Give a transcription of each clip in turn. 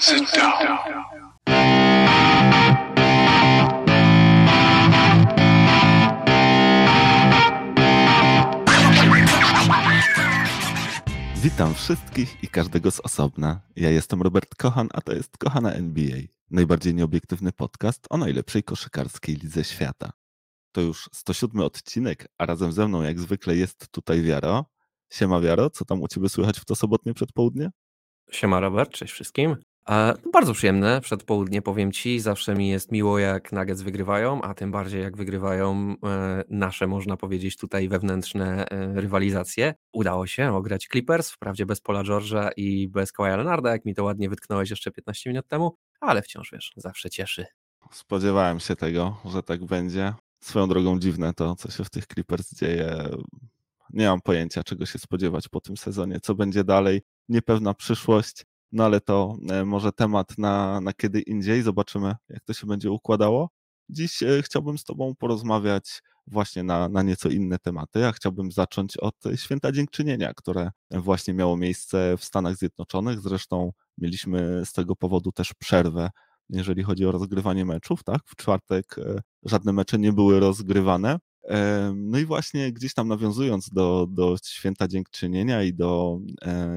Sit down. Witam wszystkich i każdego z osobna. Ja jestem Robert Kochan, a to jest Kochana NBA, najbardziej nieobiektywny podcast o najlepszej koszykarskiej lidze świata. To już 107 odcinek, a razem ze mną jak zwykle jest tutaj Wiaro. Siema Wiaro, co tam u Ciebie słychać w to sobotnie przedpołudnie? Siema Robert, cześć wszystkim. No bardzo przyjemne przedpołudnie, powiem Ci. Zawsze mi jest miło, jak Nuggets wygrywają, a tym bardziej jak wygrywają e, nasze, można powiedzieć, tutaj wewnętrzne e, rywalizacje. Udało się ograć Clippers, wprawdzie bez Paula George'a i bez Kawhi Leonarda, jak mi to ładnie wytknąłeś jeszcze 15 minut temu, ale wciąż, wiesz, zawsze cieszy. Spodziewałem się tego, że tak będzie. Swoją drogą dziwne to, co się w tych Clippers dzieje. Nie mam pojęcia, czego się spodziewać po tym sezonie, co będzie dalej. Niepewna przyszłość. No ale to e, może temat na, na kiedy indziej. Zobaczymy, jak to się będzie układało. Dziś e, chciałbym z Tobą porozmawiać właśnie na, na nieco inne tematy. Ja chciałbym zacząć od Święta Dziękczynienia, które właśnie miało miejsce w Stanach Zjednoczonych. Zresztą mieliśmy z tego powodu też przerwę, jeżeli chodzi o rozgrywanie meczów. Tak? W czwartek e, żadne mecze nie były rozgrywane. No i właśnie gdzieś tam nawiązując do, do Święta Dziękczynienia i do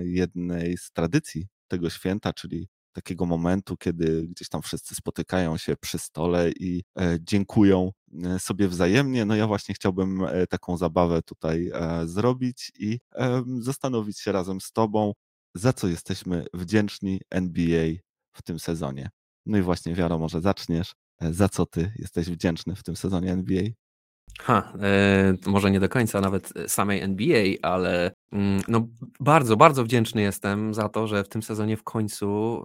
jednej z tradycji tego święta, czyli takiego momentu, kiedy gdzieś tam wszyscy spotykają się przy stole i e, dziękują e, sobie wzajemnie. No ja właśnie chciałbym e, taką zabawę tutaj zrobić i zastanowić się razem z Tobą, za co jesteśmy wdzięczni NBA w tym sezonie. No i właśnie, Wiaro, może zaczniesz. Za co Ty jesteś wdzięczny w tym sezonie NBA? Ha, może nie do końca nawet samej NBA, ale no, bardzo, bardzo wdzięczny jestem za to, że w tym sezonie w końcu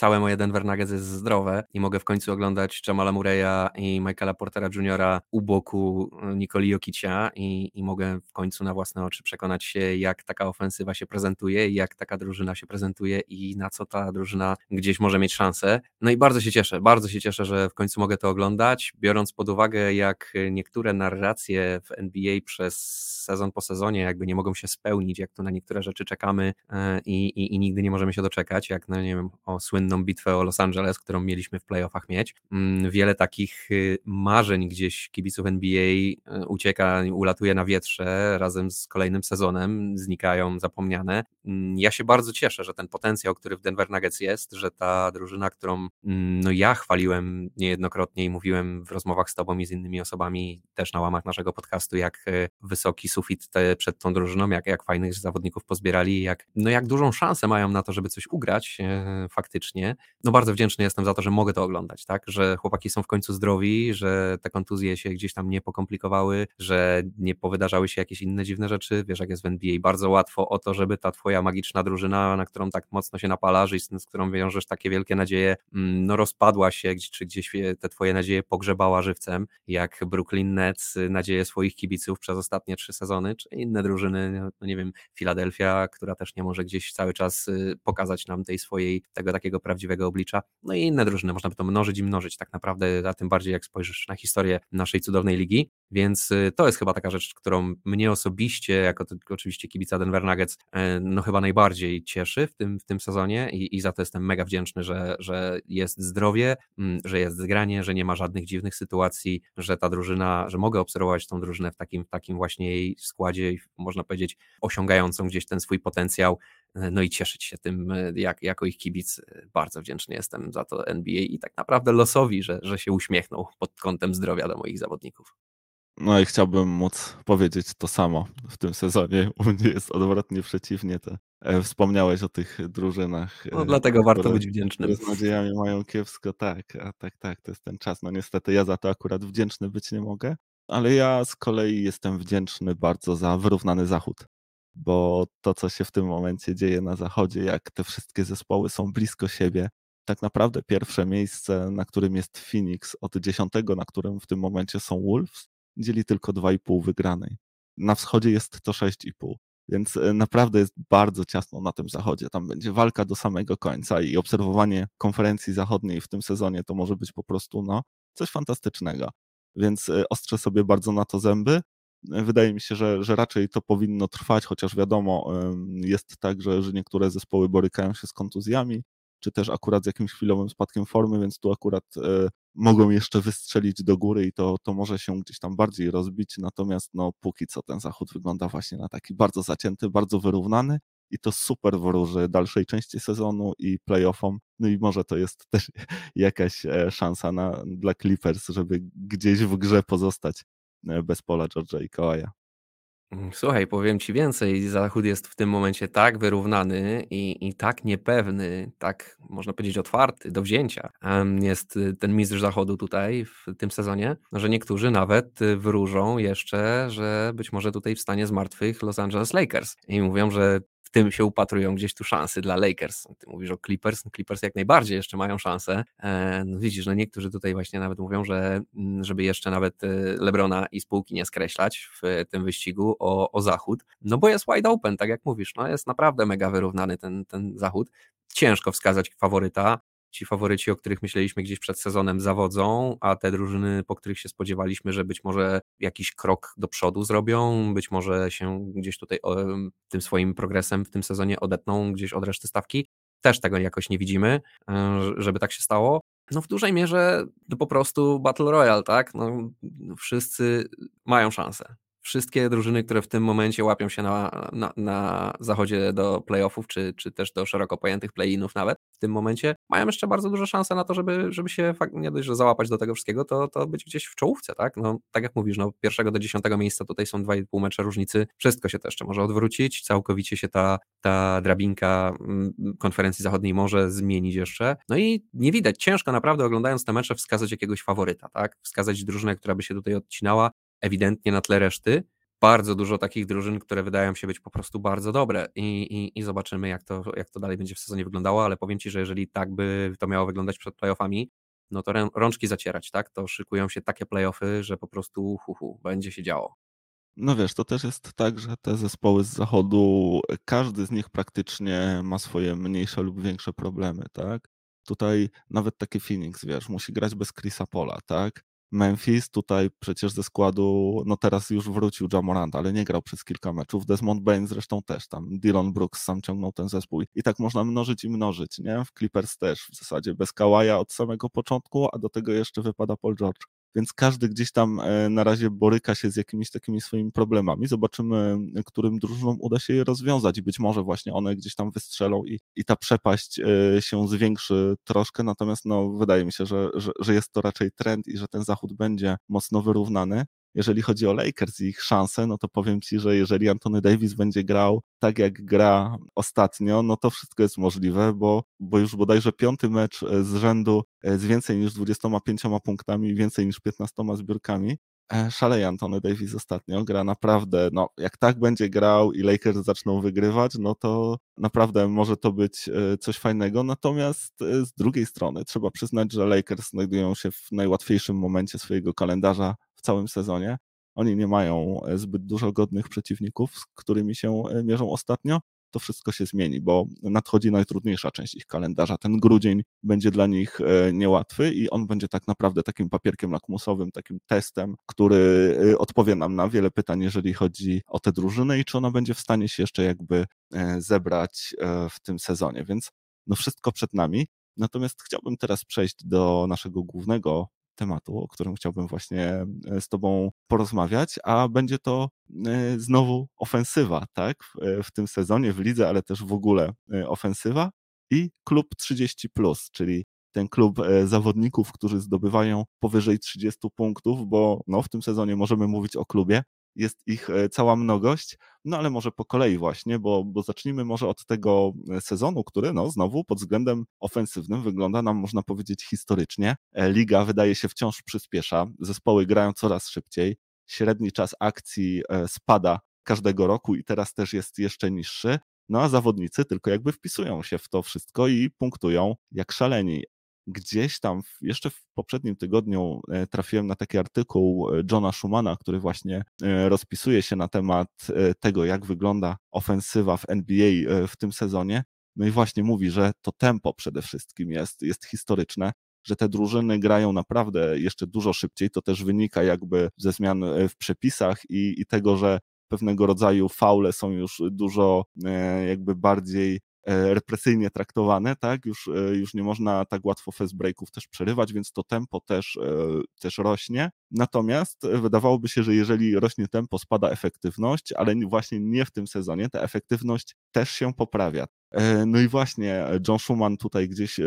całe moje Denver Nuggets jest zdrowe i mogę w końcu oglądać Jamala Murray'a i Michaela Portera Jr. u boku e, Nikoli Jokicia i, i mogę w końcu na własne oczy przekonać się, jak taka ofensywa się prezentuje i jak taka drużyna się prezentuje i na co ta drużyna gdzieś może mieć szansę. No i bardzo się cieszę, bardzo się cieszę, że w końcu mogę to oglądać, biorąc pod uwagę, jak niektóre narracje w NBA przez sezon po sezonie jakby nie mogą się spełnić, jak tu na niektóre rzeczy czekamy e, i, i, i nigdy nie możemy się doczekać, jak na, nie wiem, o słynną bitwę o Los Angeles, którą mieliśmy w playoffach mieć. Mm, wiele takich y, marzeń gdzieś kibiców NBA y, ucieka, ulatuje na wietrze razem z kolejnym sezonem, znikają zapomniane. Mm, ja się bardzo cieszę, że ten potencjał, który w Denver Nuggets jest, że ta drużyna, którą mm, no ja chwaliłem niejednokrotnie i mówiłem w rozmowach z tobą i z innymi osobami też na łamach naszego podcastu, jak y, wysoki sufit przed tą drużyną, jak, jak fajnych zawodników pozbierali, jak, no jak dużą szansę mają na to, żeby coś ugrać e, faktycznie. No bardzo wdzięczny jestem za to, że mogę to oglądać, tak, że chłopaki są w końcu zdrowi, że te kontuzje się gdzieś tam nie pokomplikowały, że nie powydarzały się jakieś inne dziwne rzeczy, wiesz jak jest w NBA, bardzo łatwo o to, żeby ta twoja magiczna drużyna, na którą tak mocno się napalasz i z, którą wiążesz takie wielkie nadzieje, mm, no rozpadła się, czy gdzieś te twoje nadzieje pogrzebała żywcem, jak Brooklyn Nets nadzieje swoich kibiców przez ostatnie trzy sezony, czy inne drużyny, no, no nie wiem, Filadelfia, która też nie może gdzieś cały czas y, pokazać nam tej swojej, tego takiego prawdziwego oblicza, no i inne drużyny, można by to mnożyć i mnożyć tak naprawdę, a tym bardziej jak spojrzysz na historię naszej cudownej ligi, więc y, to jest chyba taka rzecz, którą mnie osobiście, jako oczywiście kibica Denver Nuggets, e, no chyba najbardziej cieszy w tym, w tym sezonie i, i za to jestem mega wdzięczny, że, że jest zdrowie, mm, że jest zgranie, że nie ma żadnych dziwnych sytuacji, że ta drużyna, że mogę obserwować tą drużynę w takim, w takim właśnie jej składzie, można powiedzieć, osiągającą gdzieś ten swój potencjał, e, no i cieszyć się tym, e, jak, jako ich kibic. Bardzo wdzięczny jestem za to NBA i tak naprawdę losowi, że, że się uśmiechnął pod kątem zdrowia do moich zawodników. No i chciałbym móc powiedzieć to samo w tym sezonie. U mnie jest odwrotnie przeciwnie. Te, e, wspomniałeś o tych drużynach. No, e, dlatego które, warto być wdzięcznym. z nadziejami mają kiepsko, tak, a tak, tak, to jest ten czas. No niestety ja za to akurat wdzięczny być nie mogę, ale ja z kolei jestem wdzięczny bardzo za wyrównany zachód, bo to, co się w tym momencie dzieje na zachodzie, jak te wszystkie zespoły są blisko siebie, tak naprawdę pierwsze miejsce, na którym jest Phoenix, od dziesiątego, na którym w tym momencie są Wolves, dzieli tylko 2,5 wygranej. Na wschodzie jest to 6,5. Więc e, naprawdę jest bardzo ciasno na tym zachodzie. Tam będzie walka do samego końca i obserwowanie konferencji zachodniej w tym sezonie to może być po prostu no, coś fantastycznego. Więc e, ostrzę sobie bardzo na to zęby. E, wydaje mi się, że, że raczej to powinno trwać, chociaż wiadomo, jest tak, że, że niektóre zespoły borykają się z kontuzjami. czy też akurat z jakimś chwilowym spadkiem formy, więc tu akurat e, mogą jeszcze wystrzelić do góry i to, to może się gdzieś tam bardziej rozbić, natomiast no póki co ten zachód wygląda właśnie na taki bardzo zacięty, bardzo wyrównany i to super wróży dalszej części sezonu i playoffom. No i może to jest też jakaś e, szansa na, dla Clippers, żeby gdzieś w grze pozostać e, bez pola George'a i Kawaja. Mm, słuchaj, powiem ci więcej. Zachód jest w tym momencie tak wyrównany i, i tak niepewny, tak można powiedzieć otwarty do wzięcia. Jest y, ten mistrz Zachodu tutaj w tym sezonie, że niektórzy nawet y, wróżą jeszcze, że być może tutaj wstanie z martwych Los Angeles Lakers i mówią, że w tym się upatrują gdzieś tu szansy dla Lakers. Ty mówisz o Clippers, no Clippers jak najbardziej jeszcze mają szansę. E, no widzisz, no niektórzy tutaj właśnie nawet mówią, że mm, żeby jeszcze nawet e, Lebrona i spółki nie skreślać w tym wyścigu o, o zachód, no bo jest wide open, tak jak mówisz, no jest naprawdę mega wyrównany ten, ten zachód. Ciężko wskazać faworyta, ci faworyci, o których myśleliśmy gdzieś przed sezonem, zawodzą, a te drużyny, po których się spodziewaliśmy, że być może jakiś krok do przodu zrobią, być może się gdzieś tutaj tym swoim progresem w tym sezonie odetną gdzieś od reszty stawki, też tego jakoś nie widzimy, e, żeby tak się stało. No w dużej mierze to po prostu Battle Royale, tak? No, wszyscy mają szansę wszystkie drużyny, które w tym momencie łapią się na, na, na zachodzie do playoffów, czy, czy też do szeroko pojętych play-inów nawet w tym momencie, mają jeszcze bardzo duże szanse na to, żeby, żeby się nie dość, że załapać do tego wszystkiego, to, to być gdzieś w czołówce, tak? No, tak jak mówisz, no, pierwszego do dziesiątego miejsca tutaj są 2,5 mecze różnicy, wszystko się to jeszcze może odwrócić, całkowicie się ta, ta drabinka mm, konferencji zachodniej może zmienić jeszcze, no i nie widać, ciężko naprawdę oglądając te mecze wskazać jakiegoś faworyta, tak? Wskazać drużynę, która by się tutaj odcinała, ewidentnie na tle reszty. Bardzo dużo takich drużyn, które wydają się być po prostu bardzo dobre i, i, i zobaczymy, jak to, jak to dalej będzie w sezonie wyglądało, ale powiem Ci, że jeżeli tak by to miało wyglądać przed playoffami, no to rączki zacierać, tak? To szykują się takie playoffy, że po prostu hu, hu, będzie się działo. No wiesz, to też jest tak, że te zespoły z zachodu, każdy z nich praktycznie ma swoje mniejsze lub większe problemy, tak? Tutaj nawet taki Phoenix, wiesz, musi grać bez Chrisa Pola, tak? Memphis tutaj przecież ze składu, no teraz już wrócił Jamorant, ale nie grał przez kilka meczów. Desmond Bain zresztą też tam. Dylan Brooks sam ciągnął ten zespół. I tak można mnożyć i mnożyć, nie? W Clippers też w zasadzie bez Kawaja od samego początku, a do tego jeszcze wypada Paul George więc każdy gdzieś tam e, na razie boryka się z jakimiś takimi swoimi problemami. Zobaczymy, którym drużynom uda się je rozwiązać. I być może właśnie one gdzieś tam wystrzelą i, i ta przepaść e, się zwiększy troszkę, natomiast no, wydaje mi się, że, że, że jest to raczej trend i że ten zachód będzie mocno wyrównany jeżeli chodzi o Lakers i ich szanse, no to powiem Ci, że jeżeli Antony Davis będzie grał tak jak gra ostatnio, no to wszystko jest możliwe, bo, bo już bodajże piąty mecz e, z rzędu e, z więcej niż 25 punktami, więcej niż 15 zbiórkami. E, szaleje Antony Davis ostatnio, gra naprawdę, no jak tak będzie grał i Lakers zaczną wygrywać, no to naprawdę może to być coś fajnego, natomiast z drugiej strony trzeba przyznać, że Lakers znajdują się w najłatwiejszym momencie swojego kalendarza w całym sezonie. Oni nie mają e, zbyt dużo godnych przeciwników, z którymi się e, mierzą ostatnio. To wszystko się zmieni, bo nadchodzi najtrudniejsza część ich kalendarza. Ten grudzień będzie dla nich e, niełatwy i on będzie tak naprawdę takim papierkiem lakmusowym, takim testem, który odpowie nam na wiele pytań, jeżeli chodzi o tę drużynę i czy ona będzie w stanie się jeszcze jakby zebrać w tym sezonie. Więc no wszystko przed nami. Natomiast chciałbym teraz przejść do naszego głównego tematu, o którym chciałbym właśnie e, z Tobą porozmawiać, a będzie to e, znowu ofensywa, tak? W tym sezonie, w lidze, ale też w ogóle e, ofensywa i klub 30, czyli ten klub zawodników, którzy zdobywają powyżej 30 punktów, bo no, w tym sezonie możemy mówić o klubie, jest ich e, cała mnogość, no ale może po kolei właśnie, bo, bo zacznijmy może od tego e, sezonu, który no znowu pod względem ofensywnym wygląda nam, można powiedzieć, historycznie. E, liga wydaje się wciąż przyspiesza, zespoły grają coraz szybciej, średni czas akcji spada każdego roku i teraz też jest jeszcze niższy. No a zawodnicy tylko jakby wpisują się w to wszystko i punktują jak szaleni gdzieś tam jeszcze w poprzednim tygodniu e, trafiłem na taki artykuł e, Johna Schumana, który właśnie e, rozpisuje się na temat tego, jak wygląda ofensywa w NBA w tym sezonie. No i właśnie mówi, że to tempo przede wszystkim jest, jest historyczne, że te drużyny grają naprawdę jeszcze dużo szybciej. To też wynika jakby ze zmian w przepisach i, i tego, że pewnego rodzaju faule są już dużo jakby bardziej represyjnie traktowane, tak? Już, e, już nie można tak łatwo fast breaków też przerywać, więc to tempo też, też rośnie. Natomiast wydawałoby się, że jeżeli rośnie tempo, spada efektywność, ale właśnie nie w tym sezonie. Ta efektywność też się poprawia. No i właśnie John Schumann tutaj gdzieś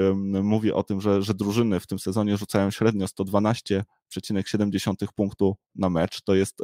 mówi o tym, że, że drużyny w tym sezonie rzucają średnio 112,7 punktu na mecz. To jest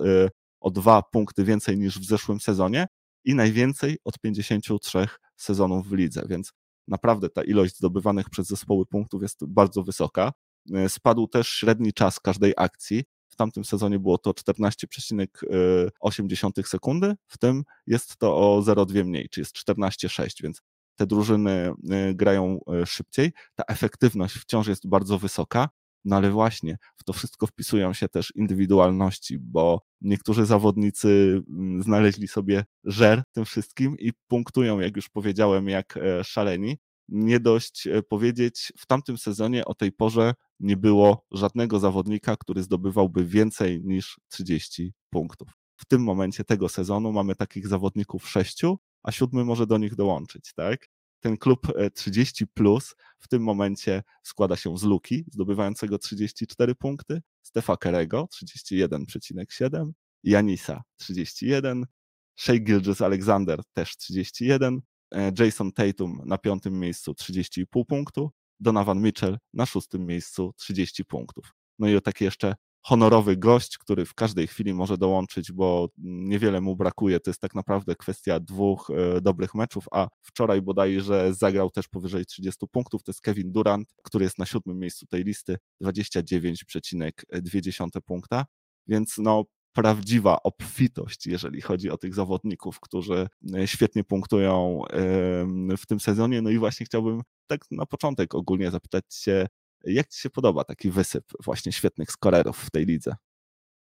o dwa punkty więcej niż w zeszłym sezonie i najwięcej od 53 sezonów w lidze, więc naprawdę ta ilość zdobywanych przez zespoły punktów jest bardzo wysoka. E, spadł też średni czas każdej akcji. W tamtym sezonie było to 14,8 sekundy, w tym jest to o 0,2 mniej, czyli jest 14,6, więc te drużyny e, grają e, szybciej. Ta efektywność wciąż jest bardzo wysoka. No ale właśnie w to wszystko wpisują się też indywidualności, bo niektórzy zawodnicy mm, znaleźli sobie żer tym wszystkim i punktują, jak już powiedziałem, jak e, szaleni. Nie dość e, powiedzieć, w tamtym sezonie o tej porze nie było żadnego zawodnika, który zdobywałby więcej niż 30 punktów. W tym momencie tego sezonu mamy takich zawodników sześciu, a siódmy może do nich dołączyć, tak? Ten klub 30 e, plus w tym momencie składa się z Luki, zdobywającego 34 punkty, Stefa Kerego 31,7, Janisa 31, Shea Gilgis Alexander też 31, e, Jason Tatum na piątym miejscu 30,5 punktu, Donovan Mitchell na szóstym miejscu 30 punktów. No i o taki jeszcze honorowy gość, który w każdej chwili może dołączyć, bo niewiele mu brakuje. To jest tak naprawdę kwestia dwóch e, dobrych meczów, a wczoraj bodajże zagrał też powyżej 30 punktów. To jest Kevin Durant, który jest na siódmym miejscu tej listy, 29,2 punkta. Więc no, prawdziwa obfitość, jeżeli chodzi o tych zawodników, którzy e, świetnie punktują w tym sezonie. No i właśnie chciałbym tak na początek ogólnie zapytać się, jak Ci się podoba taki wysyp właśnie świetnych skorerów w tej lidze?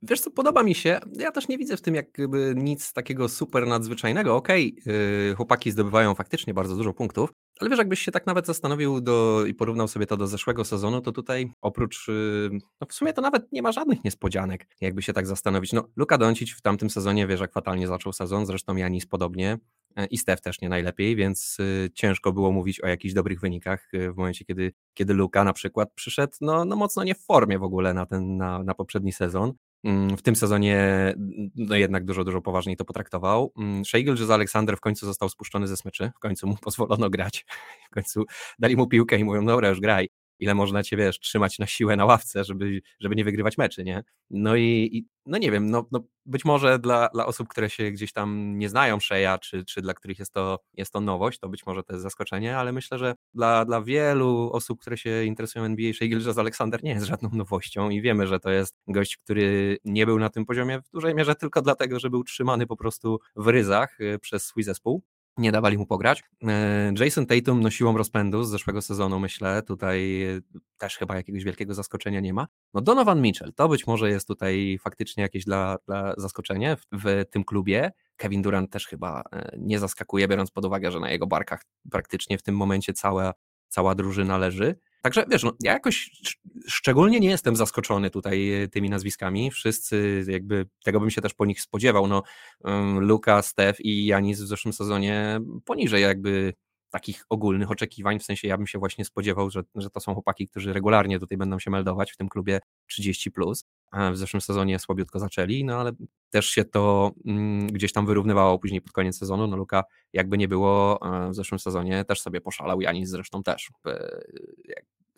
Wiesz co, podoba mi się. Ja też nie widzę w tym jakby nic takiego super nadzwyczajnego. Okej, okay, yy, chłopaki zdobywają faktycznie bardzo dużo punktów, ale wiesz, jakbyś się tak nawet zastanowił do, i porównał sobie to do zeszłego sezonu, to tutaj oprócz, yy, no w sumie to nawet nie ma żadnych niespodzianek, jakby się tak zastanowić. No, Luka Doncic w tamtym sezonie, wiesz, jak fatalnie zaczął sezon, zresztą Janis podobnie. E, i Stef też nie najlepiej, więc y, ciężko było mówić o jakichś dobrych wynikach y, w momencie, kiedy, kiedy Luka na przykład przyszedł no, no mocno nie w formie w ogóle na, ten, na, na poprzedni sezon. Mm, w tym sezonie no jednak dużo, dużo poważniej to potraktował. Mm, Shea że Aleksander w końcu został spuszczony ze smyczy, w końcu mu pozwolono grać, w końcu dali mu piłkę i mówią, dobra, już graj ile można cię, wiesz, trzymać na siłę na ławce, żeby, żeby nie wygrywać meczy, nie? No i, i no nie wiem, no, no być może dla, dla osób, które się gdzieś tam nie znają Sheya, czy, czy dla których jest to, jest to nowość, to być może to jest zaskoczenie, ale myślę, że dla, dla wielu osób, które się interesują NBA, Shea Gilgis Alexander nie jest żadną nowością i wiemy, że to jest gość, który nie był na tym poziomie w dużej mierze tylko dlatego, że był trzymany po prostu w ryzach y, przez swój zespół nie dawali mu pograć. E, Jason Tatum no siłą rozpędu z zeszłego sezonu, myślę, tutaj też chyba jakiegoś wielkiego zaskoczenia nie ma. No Donovan Mitchell, to być może jest tutaj faktycznie jakieś dla, dla zaskoczenie w, w tym klubie. Kevin Durant też chyba e, nie zaskakuje, biorąc pod uwagę, że na jego barkach praktycznie w tym momencie cała, cała drużyna leży. Także wiesz, no, ja jakoś szczególnie nie jestem zaskoczony tutaj e, tymi nazwiskami. Wszyscy jakby tego bym się też po nich spodziewał. No, Luka, Steph i Janis w zeszłym sezonie poniżej jakby takich ogólnych oczekiwań, w sensie ja bym się właśnie spodziewał, że, że to są chłopaki, którzy regularnie tutaj będą się meldować w tym klubie 30+. Plus. W zeszłym sezonie słabiutko zaczęli, no ale też się to mm, gdzieś tam wyrównywało później pod koniec sezonu. No Luka jakby nie było w zeszłym sezonie też sobie poszalał, Janis zresztą też.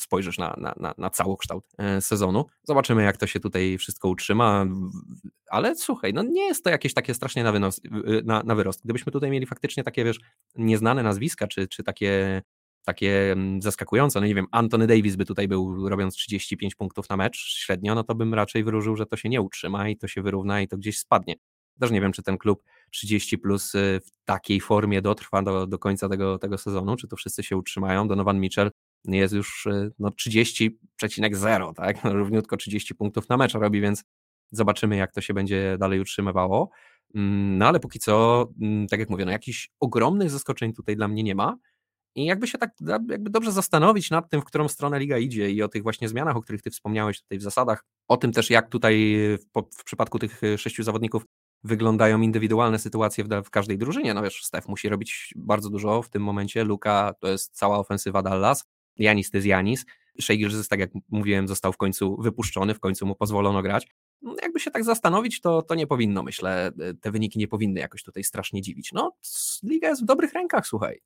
Spojrzysz na, na, na, na całokształt e, sezonu. Zobaczymy, jak to się tutaj wszystko utrzyma, ale słuchaj, no nie jest to jakieś takie strasznie na, wynos, na, na wyrost. Gdybyśmy tutaj mieli faktycznie takie, wiesz, nieznane nazwiska, czy, czy takie takie mm, zaskakujące. No nie wiem, Anthony Davis by tutaj był robiąc 35 punktów na mecz średnio, no to bym raczej wyróżył, że to się nie utrzyma i to się wyrówna i to gdzieś spadnie. Też nie wiem, czy ten klub 30 plus y, w takiej formie dotrwa do, do końca tego, tego sezonu, czy to wszyscy się utrzymają. Donovan Mitchell jest już y, no, 30,0, tak? No, równiutko 30 punktów na mecz robi, więc zobaczymy, jak to się będzie dalej utrzymywało. Mm, no ale póki co, mm, tak jak mówię, no jakichś ogromnych zaskoczeń tutaj dla mnie nie ma. I jakby się tak jakby dobrze zastanowić nad tym, w którą stronę liga idzie i o tych właśnie zmianach, o których ty wspomniałeś tutaj w zasadach, o tym też, jak tutaj w, w przypadku tych sześciu zawodników wyglądają indywidualne sytuacje w, w każdej drużynie. No wiesz, Steph musi robić bardzo dużo w tym momencie, Luka to jest cała ofensywa Dallas, Janis to jest Janis, Shea tak jak mówiłem, został w końcu wypuszczony, w końcu mu pozwolono grać. No, jakby się tak zastanowić, to, to nie powinno, myślę, te wyniki nie powinny jakoś tutaj strasznie dziwić. No, liga jest w dobrych rękach, słuchaj.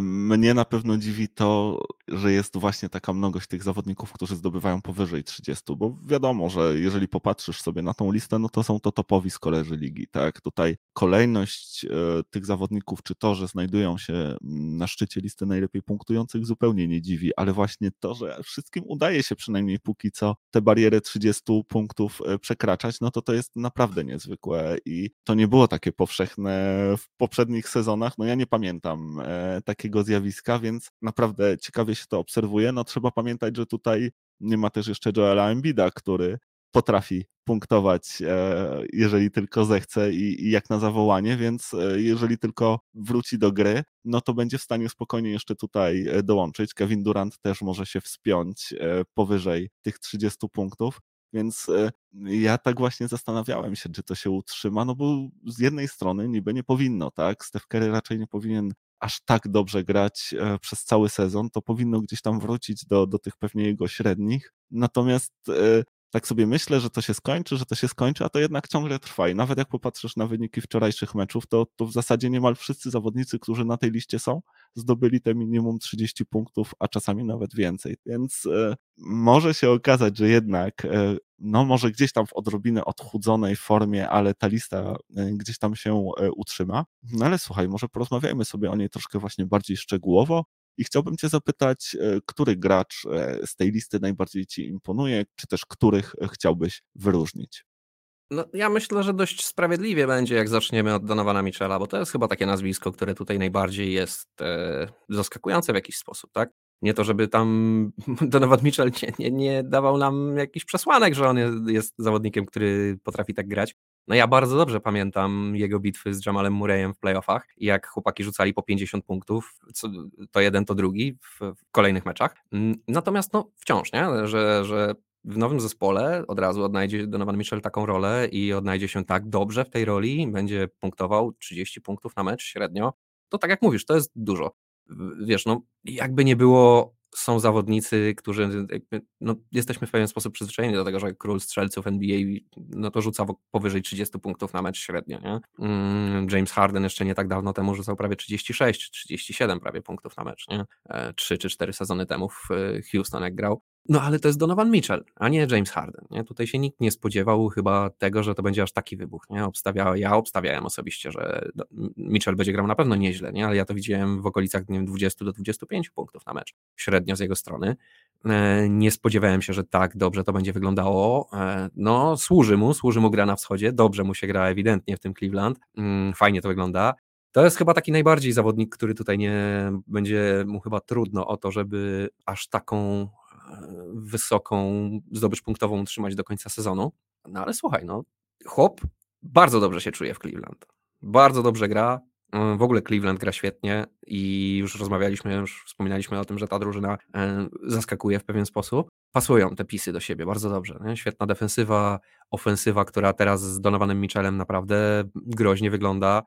Mnie na pewno dziwi to, że jest właśnie taka mnogość tych zawodników, którzy zdobywają powyżej 30, bo wiadomo, że jeżeli popatrzysz sobie na tą listę, no to są to topowi skolerzy ligi, tak? Tutaj kolejność e, tych zawodników, czy to, że znajdują się na szczycie listy najlepiej punktujących zupełnie nie dziwi, ale właśnie to, że wszystkim udaje się przynajmniej póki co te bariery 30 punktów e, przekraczać, no to to jest naprawdę niezwykłe i to nie było takie powszechne w poprzednich sezonach, no ja nie pamiętam e, takiego zjawiska, więc naprawdę ciekawie się to obserwuje. No trzeba pamiętać, że tutaj nie ma też jeszcze Joela Embida, który potrafi punktować, e, jeżeli tylko zechce i, jak na zawołanie, więc e, jeżeli tylko wróci do gry, no to będzie w stanie spokojnie jeszcze tutaj e, dołączyć. Kevin Durant też może się wspiąć powyżej tych 30 punktów. Więc ja tak właśnie zastanawiałem się, czy to się utrzyma, no bo z jednej strony niby nie powinno, tak? Steph Curry raczej nie powinien aż tak dobrze grać e, przez cały sezon, to powinno gdzieś tam wrócić do, do tych pewnie jego średnich. Natomiast e, tak sobie myślę, że to się skończy, że to się skończy, a to jednak ciągle trwa. I nawet jak popatrzysz na wyniki wczorajszych meczów, to, to w zasadzie niemal wszyscy zawodnicy, którzy na tej liście są, zdobyli te minimum 30 punktów, a czasami nawet więcej. Więc e, może się okazać, że jednak, e, no może gdzieś tam w odrobinę odchudzonej formie, ale ta lista e, gdzieś tam się e, utrzyma. No ale słuchaj, może porozmawiajmy sobie o niej troszkę właśnie bardziej szczegółowo. I chciałbym Cię zapytać, e, który gracz e, z tej listy najbardziej Ci imponuje, czy też których chciałbyś wyróżnić? No, ja myślę, że dość sprawiedliwie będzie, jak zaczniemy od Donowana Michela, bo to jest chyba takie nazwisko, które tutaj najbardziej jest e, zaskakujące w jakiś sposób, tak? Nie to, żeby tam Donovan Mitchell nie, nie, nie dawał nam jakichś przesłanek, że on jest, jest zawodnikiem, który potrafi tak grać. No ja bardzo dobrze pamiętam jego bitwy z Jamalem Murrayem w playoffach, jak chłopaki rzucali po 50 punktów, to jeden, to drugi w, w kolejnych meczach. Mm, natomiast no wciąż, nie? Że, że w nowym zespole od razu odnajdzie Donovan Mitchell taką rolę i odnajdzie się tak dobrze w tej roli, będzie punktował 30 punktów na mecz średnio, to tak jak mówisz, to jest dużo. Wiesz, no jakby nie było są zawodnicy, którzy no, jesteśmy w pewien sposób przyzwyczajeni do tego, że król strzelców NBA no to rzuca powyżej 30 punktów na mecz średnio. Nie? Mm, James Harden jeszcze nie tak dawno temu rzucał prawie 36, 37 prawie punktów na mecz. Nie? 3 e, czy 4 sezony temu w e, Houston jak grał. No ale to jest Donovan Mitchell, a nie James Harden. Nie? Tutaj się nikt nie spodziewał chyba tego, że to będzie aż taki wybuch. Nie? Obstawia, ja obstawiałem osobiście, że Mitchell będzie grał na pewno nieźle, nie? ale ja to widziałem w okolicach nie wiem, 20 do 25 punktów na mecz średnio z jego strony. E, nie spodziewałem się, że tak dobrze to będzie wyglądało. E, no, służy mu, służy mu gra na wschodzie, dobrze mu się gra ewidentnie w tym Cleveland, mm, fajnie to wygląda. To jest chyba taki najbardziej zawodnik, który tutaj nie będzie mu chyba trudno o to, żeby aż taką wysoką zdobycz punktową utrzymać do końca sezonu. No ale słuchaj, no, chłop bardzo dobrze się czuje w Cleveland. Bardzo dobrze gra. Mm, w ogóle Cleveland gra świetnie i już rozmawialiśmy, już wspominaliśmy o tym, że ta drużyna e, zaskakuje w pewien sposób. Pasują te pisy do siebie bardzo dobrze. Nie? Świetna defensywa, ofensywa, która teraz z Donovanem Mitchellem naprawdę groźnie wygląda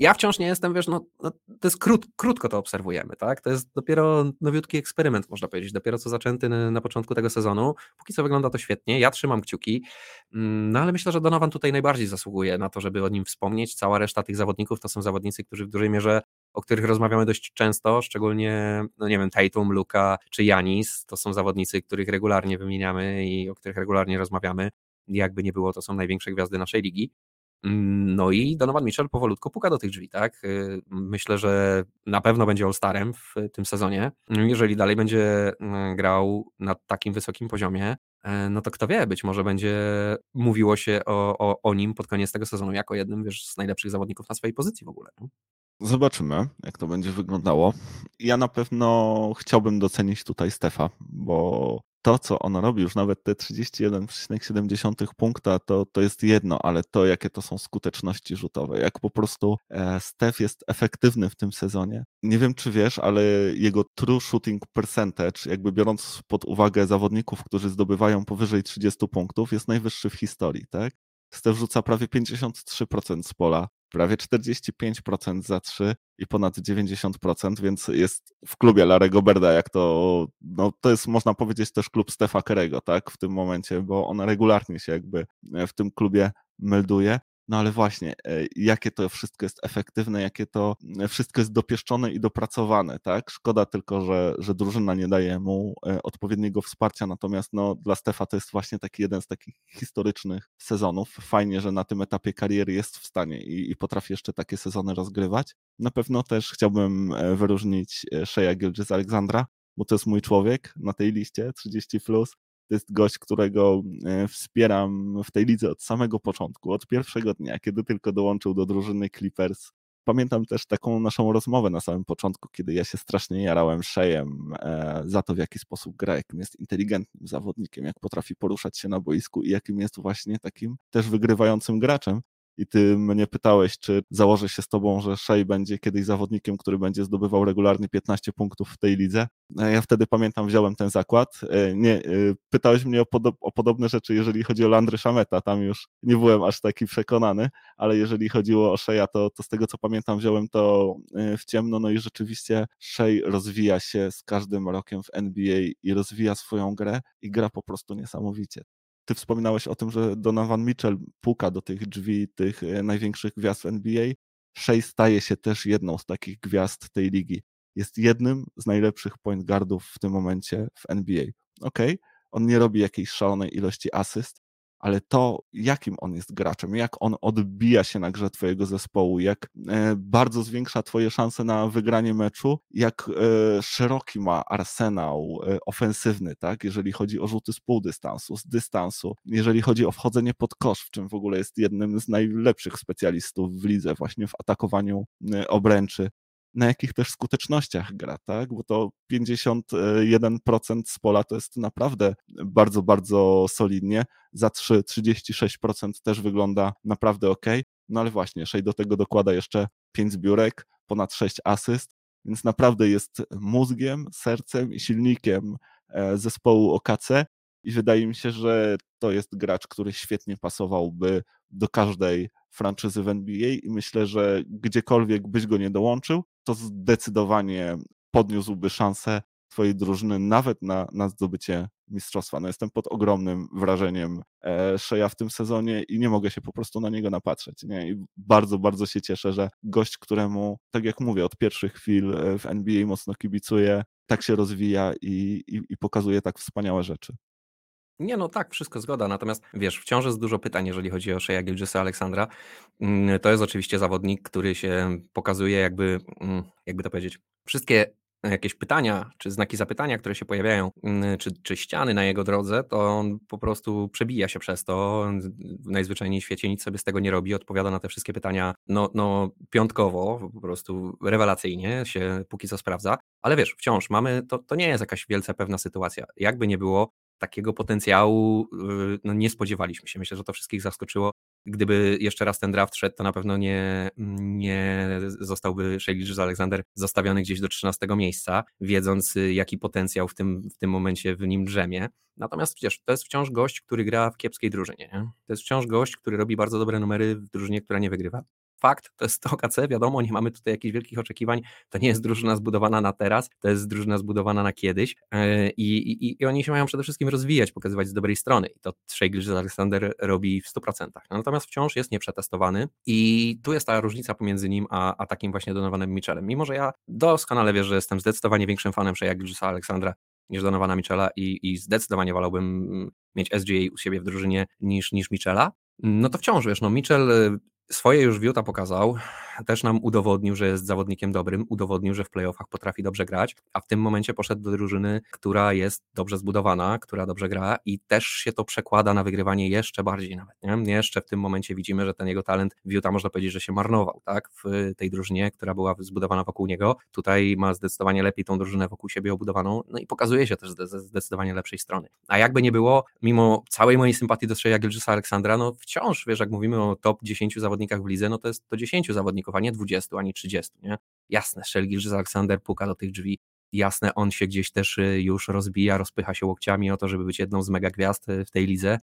ja wciąż nie jestem, wiesz, no, no to jest krót, krótko to obserwujemy, tak? To jest dopiero nowiutki eksperyment, można powiedzieć, dopiero co zaczęty na, początku tego sezonu. Póki co wygląda to świetnie, ja trzymam kciuki, mm, no ale myślę, że Donovan tutaj najbardziej zasługuje na to, żeby o nim wspomnieć. Cała reszta tych zawodników to są zawodnicy, którzy w dużej mierze o których rozmawiamy dość często, szczególnie, no nie wiem, Tatum, Luka czy Janis, to są zawodnicy, których regularnie wymieniamy i o których regularnie rozmawiamy. Jakby nie było, to są największe gwiazdy naszej ligi. Mm, no i Donovan Mitchell powolutku puka do tych drzwi, tak? Y, myślę, że na pewno będzie All-Starem w tym sezonie. Jeżeli dalej będzie mm, grał na takim wysokim poziomie, e, no to kto wie, być może będzie mówiło się o, o, o nim pod koniec tego sezonu jako jednym wiesz, z najlepszych zawodników na swojej pozycji w ogóle. Zobaczymy, jak to będzie wyglądało. Ja na pewno chciałbym docenić tutaj Stefa, bo to, co on robi, już nawet te 31,7 punkta, to, to jest jedno, ale to, jakie to są skuteczności rzutowe, jak po prostu e, Steph jest efektywny w tym sezonie. Nie wiem, czy wiesz, ale jego true shooting percentage, jakby biorąc pod uwagę zawodników, którzy zdobywają powyżej 30 punktów, jest najwyższy w historii, tak? Steph rzuca prawie 53% z pola, prawie 45% za 3 i ponad 90%, więc jest w klubie Larego Berda, jak to, no to jest można powiedzieć też klub Stefa Kerego, tak, w tym momencie, bo on regularnie się jakby w tym klubie melduje. No ale właśnie, e, jakie to wszystko jest efektywne, jakie to e, wszystko jest dopieszczone i dopracowane, tak? Szkoda tylko, że, że drużyna nie daje mu e, odpowiedniego wsparcia, natomiast no, dla Stefa to jest właśnie taki jeden z takich historycznych sezonów. Fajnie, że na tym etapie kariery jest w stanie i, i potrafi jeszcze takie sezony rozgrywać. Na pewno też chciałbym wyróżnić Shea Gilgis Aleksandra, bo to jest mój człowiek na tej liście 30+. Plus. To jest gość, którego e, wspieram w tej lidze od samego początku, od pierwszego dnia, kiedy tylko dołączył do drużyny Clippers. Pamiętam też taką naszą rozmowę na samym początku, kiedy ja się strasznie jarałem szejem e, za to, w jaki sposób gra, jakim jest inteligentnym zawodnikiem, jak potrafi poruszać się na boisku i jakim jest właśnie takim też wygrywającym graczem i ty mnie pytałeś, czy założę się z tobą, że Shea będzie kiedyś zawodnikiem, który będzie zdobywał regularnie 15 punktów w tej lidze. E, ja wtedy pamiętam, wziąłem ten zakład. E, nie, e, pytałeś mnie o, podo o podobne rzeczy, jeżeli chodzi o Landry Szameta, tam już nie byłem aż taki przekonany, ale jeżeli chodziło o Shea, to, to z tego co pamiętam, wziąłem to w ciemno, no i rzeczywiście Shea rozwija się z każdym rokiem w NBA i rozwija swoją grę i gra po prostu niesamowicie ty wspominałeś o tym, że Donovan Mitchell puka do tych drzwi tych e, największych gwiazd NBA. Shea staje się też jedną z takich gwiazd tej ligi. Jest jednym z najlepszych point guardów w tym momencie w NBA. Ok, on nie robi jakiejś szalonej ilości asyst, ale to, jakim on jest graczem, jak on odbija się na grze Twojego zespołu, jak e, bardzo zwiększa Twoje szanse na wygranie meczu, jak e, szeroki ma arsenał e, ofensywny, tak? Jeżeli chodzi o rzuty z półdystansu, z dystansu, jeżeli chodzi o wchodzenie pod kosz, w czym w ogóle jest jednym z najlepszych specjalistów w lidze, właśnie w atakowaniu obręczy na jakich też skutecznościach gra, tak? Bo to 51% z pola to jest naprawdę bardzo, bardzo solidnie. Za 3 36% też wygląda naprawdę ok. No ale właśnie, Shea do tego dokłada jeszcze 5 zbiórek, ponad 6 asyst, więc naprawdę jest mózgiem, sercem i silnikiem e, zespołu OKC i wydaje mi się, że to jest gracz, który świetnie pasowałby do każdej franczyzy w NBA i myślę, że gdziekolwiek byś go nie dołączył, to zdecydowanie podniósłby szansę twojej drużyny nawet na, na zdobycie mistrzostwa. No jestem pod ogromnym wrażeniem e, Szeja w tym sezonie i nie mogę się po prostu na niego napatrzeć. Nie? I bardzo, bardzo się cieszę, że gość, któremu, tak jak mówię, od pierwszych chwil e, w NBA mocno kibicuje, tak się rozwija i, i, i pokazuje tak wspaniałe rzeczy. Nie, no tak, wszystko zgoda. Natomiast wiesz, wciąż jest dużo pytań, jeżeli chodzi o Shea Gilgisa Aleksandra. Mm, to jest oczywiście zawodnik, który się pokazuje jakby, mm, jakby to powiedzieć, wszystkie jakieś pytania, czy znaki zapytania, które się pojawiają, mm, czy, czy ściany na jego drodze, to on po prostu przebija się przez to. W najzwyczajniej świecie nic sobie z tego nie robi, odpowiada na te wszystkie pytania no, no piątkowo, po prostu rewelacyjnie się póki co sprawdza. Ale wiesz, wciąż mamy, to, to nie jest jakaś wielce pewna sytuacja. Jakby nie było, takiego potencjału y, no, nie spodziewaliśmy się. Myślę, że to wszystkich zaskoczyło. Gdyby jeszcze raz ten draft szedł, to na pewno nie, nie zostałby Shea Alexander zostawiony gdzieś do 13 miejsca, wiedząc y, jaki potencjał w tym, w tym momencie w nim drzemie. Natomiast przecież to jest wciąż gość, który gra w kiepskiej drużynie. Nie? To jest wciąż gość, który robi bardzo dobre numery w drużynie, która nie wygrywa fakt, to jest OKC, wiadomo, nie mamy tutaj jakichś wielkich oczekiwań, to nie jest drużyna zbudowana na teraz, to jest drużyna zbudowana na kiedyś e, i, i, i oni się mają przede wszystkim rozwijać, pokazywać z dobrej strony i to Shea Alexander robi w 100%. Natomiast wciąż jest nieprzetestowany i tu jest ta różnica pomiędzy nim a, a takim właśnie Donovanem Mitchellem. Mimo, że ja doskonale wierzę, że jestem zdecydowanie większym fanem Shea Alexandra niż Donowana Michela i, i zdecydowanie wolałbym mieć SGA u siebie w drużynie niż, niż Michela, no to wciąż, wiesz, no Mitchell Swoje już Wiuta pokazał, też nam udowodnił, że jest zawodnikiem dobrym, udowodnił, że w playoffach potrafi dobrze grać, a w tym momencie poszedł do drużyny, która jest dobrze zbudowana, która dobrze gra i też się to przekłada na wygrywanie jeszcze bardziej nawet. Nie? Jeszcze w tym momencie widzimy, że ten jego talent w Utah można powiedzieć, że się marnował, tak? W tej drużynie, która była zbudowana wokół niego. Tutaj ma zdecydowanie lepiej tą drużynę wokół siebie obudowaną, no i pokazuje się też ze zdecydowanie lepszej strony. A jakby nie było, mimo całej mojej sympatii do Shea Gilgisa Aleksandra, no wciąż, wiesz, jak mówimy o top 10 zawodnikach w lidze, no to jest to 10 zawodników, a nie 20, ani 30, nie? Jasne, Szelgilż Aleksander puka do tych drzwi, jasne, on się gdzieś też y, już rozbija, rozpycha się łokciami o to, żeby być jedną z mega gwiazd y, w tej lidze,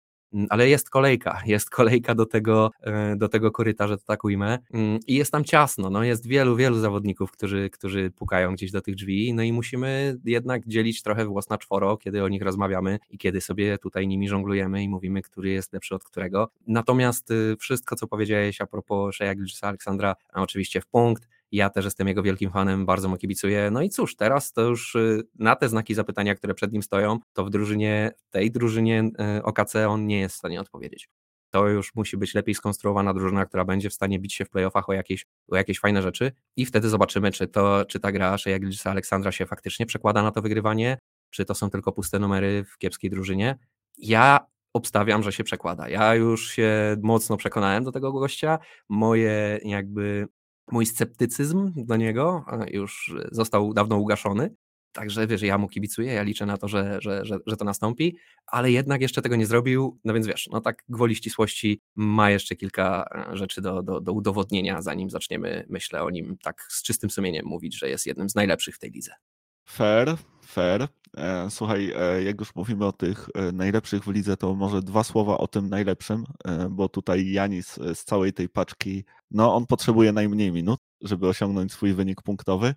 ale jest kolejka, jest kolejka do tego, e, do tego korytarza, to tak ujmę mm, i jest tam ciasno, no jest wielu, wielu zawodników, którzy, którzy pukają gdzieś do tych drzwi, no i musimy jednak dzielić trochę włos na czworo, kiedy o nich rozmawiamy i kiedy sobie tutaj nimi żonglujemy i mówimy, który jest lepszy od którego. Natomiast y, wszystko, co powiedziałeś a propos Gilgisa Aleksandra, oczywiście w punkt, ja też jestem jego wielkim fanem, bardzo mu kibicuję. No i cóż, teraz to już y, na te znaki zapytania, które przed nim stoją, to w drużynie, tej drużynie y, OKC on nie jest w stanie odpowiedzieć. To już musi być lepiej skonstruowana drużyna, która będzie w stanie bić się w playoffach o jakieś, o jakieś fajne rzeczy i wtedy zobaczymy, czy, to, czy ta gra Shea Gilgisa Aleksandra się faktycznie przekłada na to wygrywanie, czy to są tylko puste numery w kiepskiej drużynie. Ja obstawiam, że się przekłada. Ja już się mocno przekonałem do tego gościa. Moje jakby mój sceptycyzm do niego już został dawno ugaszony. Także wiesz, ja mu kibicuję, ja liczę na to, że, że, że, że to nastąpi, ale jednak jeszcze tego nie zrobił. No więc wiesz, no tak gwoli ścisłości ma jeszcze kilka e, rzeczy do, do, do udowodnienia, zanim zaczniemy, myślę o nim tak z czystym sumieniem mówić, że jest jednym z najlepszych w tej lidze. Fair, fair. E, słuchaj, e, jak już mówimy o tych najlepszych w lidze, to może dwa słowa o tym najlepszym, bo tutaj Janis z całej tej paczki, no on potrzebuje najmniej minut, żeby osiągnąć swój wynik punktowy.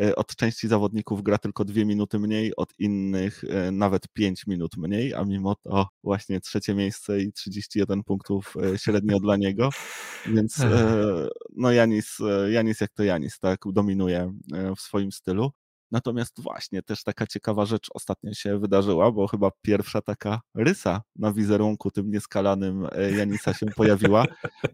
E, od części zawodników gra tylko dwie minuty mniej, od innych e, nawet pięć minut mniej, a mimo to właśnie trzecie miejsce i 31 punktów e, średnio dla niego. Więc no Janis, Janis jak to Janis, tak, dominuje w swoim stylu. Natomiast właśnie też taka ciekawa rzecz ostatnio się wydarzyła, bo chyba pierwsza taka rysa na wizerunku tym nieskalanym Janisa się pojawiła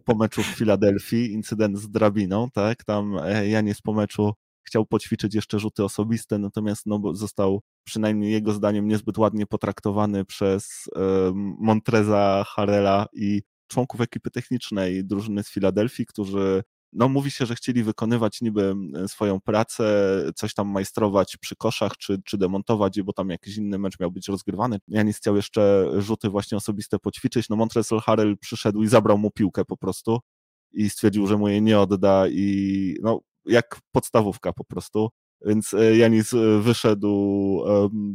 po meczu w Filadelfii, incydent z drabiną, tak, tam Janis po meczu chciał poćwiczyć jeszcze rzuty osobiste, natomiast no, został przynajmniej jego zdaniem niezbyt ładnie potraktowany przez e, Montreza Harela i członków ekipy technicznej drużyny z Filadelfii, którzy no mówi się, że chcieli wykonywać niby swoją pracę, coś tam majstrować przy koszach, czy, czy demontować bo tam jakiś inny mecz miał być rozgrywany. Janis chciał jeszcze rzuty właśnie osobiste poćwiczyć, no Montrezl Harrell przyszedł i zabrał mu piłkę po prostu i stwierdził, że mu jej nie odda i no jak podstawówka po prostu. Więc e, Janis e, wyszedł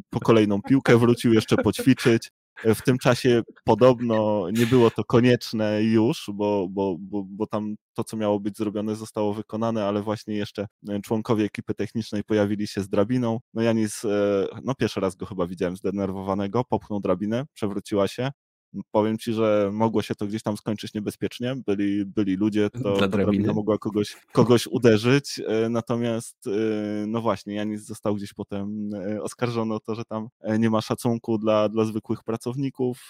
po kolejną piłkę, wrócił jeszcze poćwiczyć. E, w tym czasie podobno nie było to konieczne już, bo, bo, bo, bo tam to, co miało być zrobione, zostało wykonane, ale właśnie jeszcze członkowie ekipy technicznej pojawili się z drabiną. No Janis, no pierwszy raz go chyba widziałem zdenerwowanego, popchnął drabinę, przewróciła się, powiem ci, że mogło się to gdzieś tam skończyć niebezpiecznie. Byli, byli ludzie, to drabina mogła kogoś, kogoś uderzyć. E, natomiast, e, no właśnie, Janis został gdzieś potem e, oskarżony o to, że tam nie ma szacunku dla, dla zwykłych pracowników,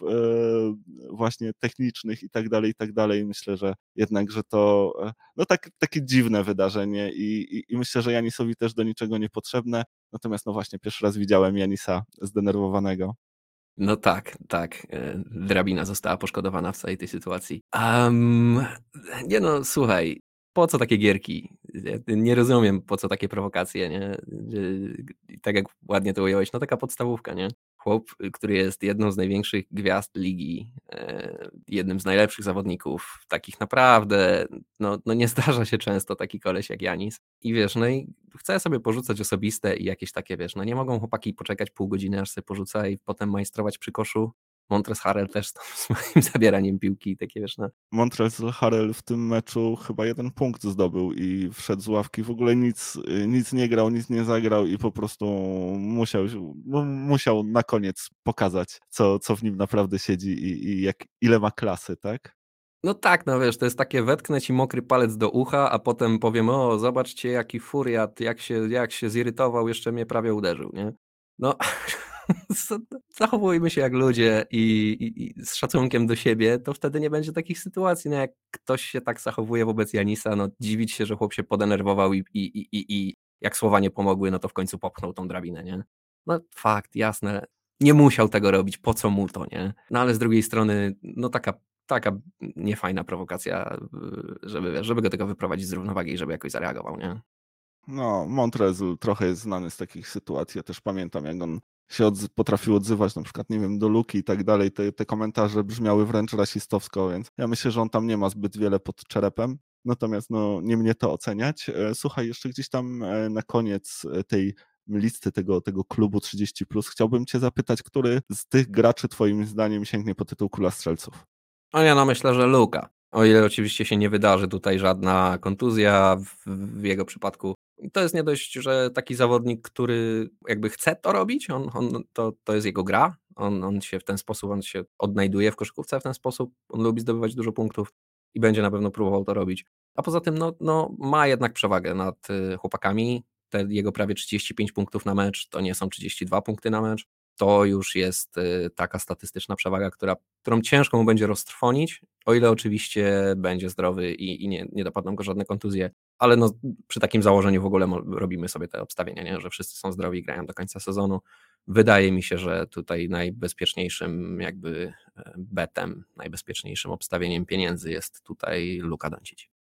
właśnie technicznych i tak dalej, i tak dalej. Myślę, że jednak, że to no tak, takie dziwne wydarzenie i, i, i myślę, że Janisowi też do niczego niepotrzebne. Natomiast no właśnie, pierwszy raz widziałem Janisa zdenerwowanego. No tak, tak. E, drabina została poszkodowana w całej tej sytuacji. Um, nie no, słuchaj, po co takie gierki? Nie rozumiem, po co takie prowokacje, nie? Tak jak ładnie to ująłeś, no taka podstawówka, nie? Chłop, który jest jedną z największych gwiazd ligi, e, jednym z najlepszych zawodników, takich naprawdę, no, no nie zdarza się często taki koleś jak Janis. I wiesz, no i chce sobie porzucać osobiste i jakieś takie, wiesz, no nie mogą chłopaki poczekać pół godziny, aż sobie porzuca i potem majstrować przy koszu. Montres Harrell też z swoim zabieraniem piłki i takie wiesz, no. Montres Harrell w tym meczu chyba jeden punkt zdobył i wszedł z ławki, w ogóle nic, nic nie grał, nic nie zagrał i po prostu musiał, no, musiał na koniec pokazać, co, co w nim naprawdę siedzi i, i jak, ile ma klasy, tak? No tak, no wiesz, to jest takie wetknę ci mokry palec do ucha, a potem powiem, o zobaczcie jaki furiat, jak się, jak się zirytował, jeszcze mnie prawie uderzył, nie? No zachowujmy się jak ludzie i, i, i, z szacunkiem do siebie, to wtedy nie będzie takich sytuacji. No jak ktoś się tak zachowuje wobec Janisa, no dziwić się, że chłop się podenerwował i, i, i, i jak słowa nie pomogły, no to w końcu popchnął tą drabinę, nie? No fakt, jasne. Nie musiał tego robić, po co mu to, nie? No ale z drugiej strony, no taka, taka niefajna prowokacja, żeby, żeby go tego wyprowadzić z równowagi i żeby jakoś zareagował, nie? No, Montrezl trochę jest znany z takich sytuacji. Ja też pamiętam, jak on się odzy potrafił odzywać, na przykład, nie wiem, do Luki i tak dalej. Te, te komentarze brzmiały wręcz rasistowsko, więc ja myślę, że on tam nie ma zbyt wiele pod czerepem. Natomiast no, nie mnie to oceniać. E, słuchaj, jeszcze gdzieś tam e, na koniec e, tej listy tego, tego klubu 30. Chciałbym Cię zapytać, który z tych graczy Twoim zdaniem sięgnie po tytuł Króla Strzelców? No ja no myślę, że Luka. O ile oczywiście się nie wydarzy tutaj żadna kontuzja w, w jego przypadku. To jest nie dość, że taki zawodnik, który jakby chce to robić, on, on, to, to jest jego gra, on, on się w ten sposób, on się odnajduje w koszykówce w ten sposób, on lubi zdobywać dużo punktów i będzie na pewno próbował to robić. A poza tym no, no, ma jednak przewagę nad y, chłopakami. Te jego prawie 35 punktów na mecz to nie są 32 punkty na mecz. To już jest y, taka statystyczna przewaga, która, którą ciężko mu będzie roztrwonić, o ile oczywiście będzie zdrowy i, i nie, nie dopadną go żadne kontuzje. Ale no, przy takim założeniu w ogóle robimy sobie te obstawienia, nie? że wszyscy są zdrowi i grają do końca sezonu. Wydaje mi się, że tutaj najbezpieczniejszym jakby e, betem, najbezpieczniejszym obstawieniem pieniędzy jest tutaj Luka Doncic.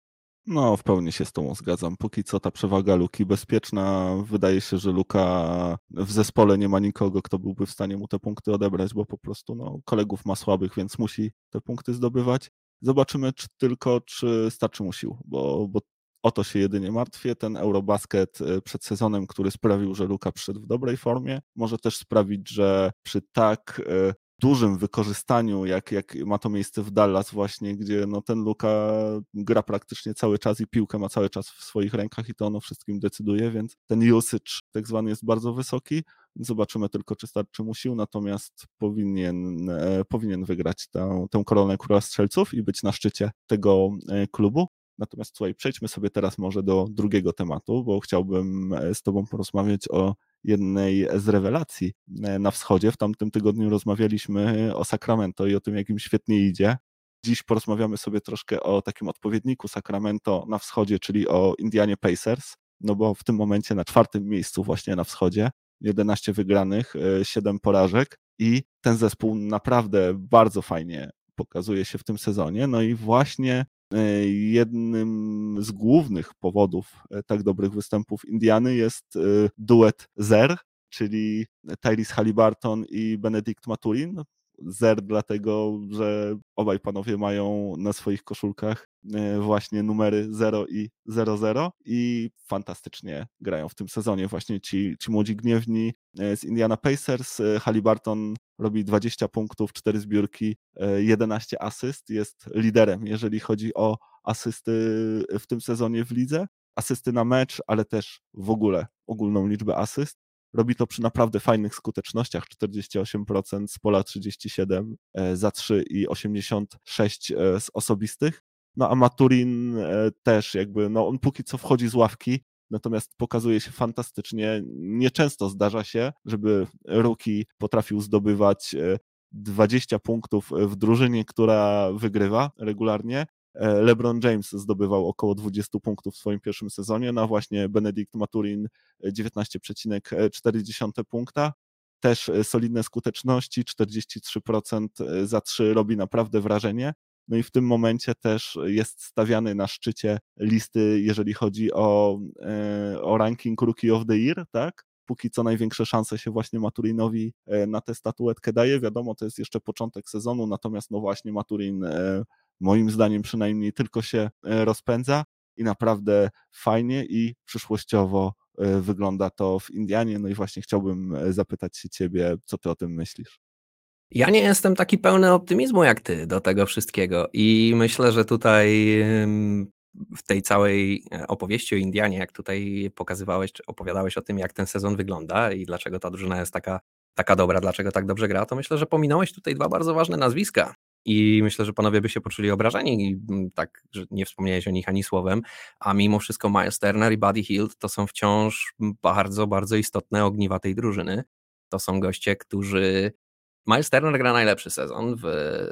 No, w pełni się z tą zgadzam. Póki co ta przewaga Luki bezpieczna. Wydaje się, że Luka w zespole nie ma nikogo, kto byłby w stanie mu te punkty odebrać, bo po prostu no, kolegów ma słabych, więc musi te punkty zdobywać. Zobaczymy czy tylko, czy starczy mu sił, bo, bo o to się jedynie martwię. Ten Eurobasket e, przed sezonem, który sprawił, że Luka przyszedł w dobrej formie, może też sprawić, że przy tak e, dużym wykorzystaniu, jak, jak ma to miejsce w Dallas właśnie, gdzie no ten Luka gra praktycznie cały czas i piłkę ma cały czas w swoich rękach i to ono wszystkim decyduje, więc ten usage tak zwany jest bardzo wysoki. Zobaczymy tylko, czy starczy mu sił, natomiast powinien, e, powinien wygrać tę, tę koronę króla strzelców i być na szczycie tego klubu. Natomiast słuchaj, przejdźmy sobie teraz może do drugiego tematu, bo chciałbym e, z Tobą porozmawiać o jednej z rewelacji e, na wschodzie. W tamtym tygodniu rozmawialiśmy o Sacramento i o tym, jak im świetnie idzie. Dziś porozmawiamy sobie troszkę o takim odpowiedniku Sacramento na wschodzie, czyli o Indianie Pacers, no bo w tym momencie na czwartym miejscu właśnie na wschodzie, 11 wygranych, 7 e, porażek i ten zespół naprawdę bardzo fajnie pokazuje się w tym sezonie. No i właśnie E, jednym z głównych powodów e, tak dobrych występów Indiany jest e, duet Zer, czyli Tyrese Halliburton i Benedict Maturin. Zer dlatego, że obaj panowie mają na swoich koszulkach właśnie numery 0 i 00 i fantastycznie grają w tym sezonie właśnie ci, ci młodzi gniewni z Indiana Pacers. Halliburton robi 20 punktów, 4 zbiórki, 11 e, asyst, jest liderem, jeżeli chodzi o asysty w tym sezonie w lidze, asysty na mecz, ale też w ogóle ogólną liczbę asyst. Robi to przy naprawdę fajnych skutecznościach, 48% z pola 37 e, za 3 i 86 e, z osobistych. No a Maturin też jakby, no on póki co wchodzi z ławki, natomiast pokazuje się fantastycznie. Nieczęsto zdarza się, żeby Ruki potrafił zdobywać 20 e, punktów w drużynie, która wygrywa regularnie. E, LeBron James zdobywał około 20 punktów w swoim pierwszym sezonie, no właśnie Benedict Maturin 19,4 e, punkta. Też solidne skuteczności, 43% za 3 robi naprawdę wrażenie. No i w tym momencie też jest stawiany na szczycie listy, jeżeli chodzi o, e, o ranking Rookie of the Year, tak? Póki co największe szanse się właśnie Maturinowi e, na tę statuetkę daje. Wiadomo, to jest jeszcze początek sezonu, natomiast no właśnie Maturin e, moim zdaniem przynajmniej tylko się rozpędza i naprawdę fajnie i przyszłościowo wygląda to w Indianie. No i właśnie chciałbym zapytać się ciebie, co ty o tym myślisz? Ja nie jestem taki pełny optymizmu jak ty do tego wszystkiego i myślę, że tutaj w tej całej e, opowieści o Indianie, jak tutaj pokazywałeś, czy opowiadałeś o tym, jak ten sezon wygląda i dlaczego ta drużyna jest taka, taka dobra, dlaczego tak dobrze gra, to myślę, że pominąłeś tutaj dwa bardzo ważne nazwiska. I myślę, że panowie by się poczuli obrażeni, i tak, że nie wspomniałeś o nich ani słowem, a mimo wszystko Miles Turner i Buddy Hield to są wciąż bardzo, bardzo istotne ogniwa tej drużyny. To są goście, którzy Miles Turner gra najlepszy sezon w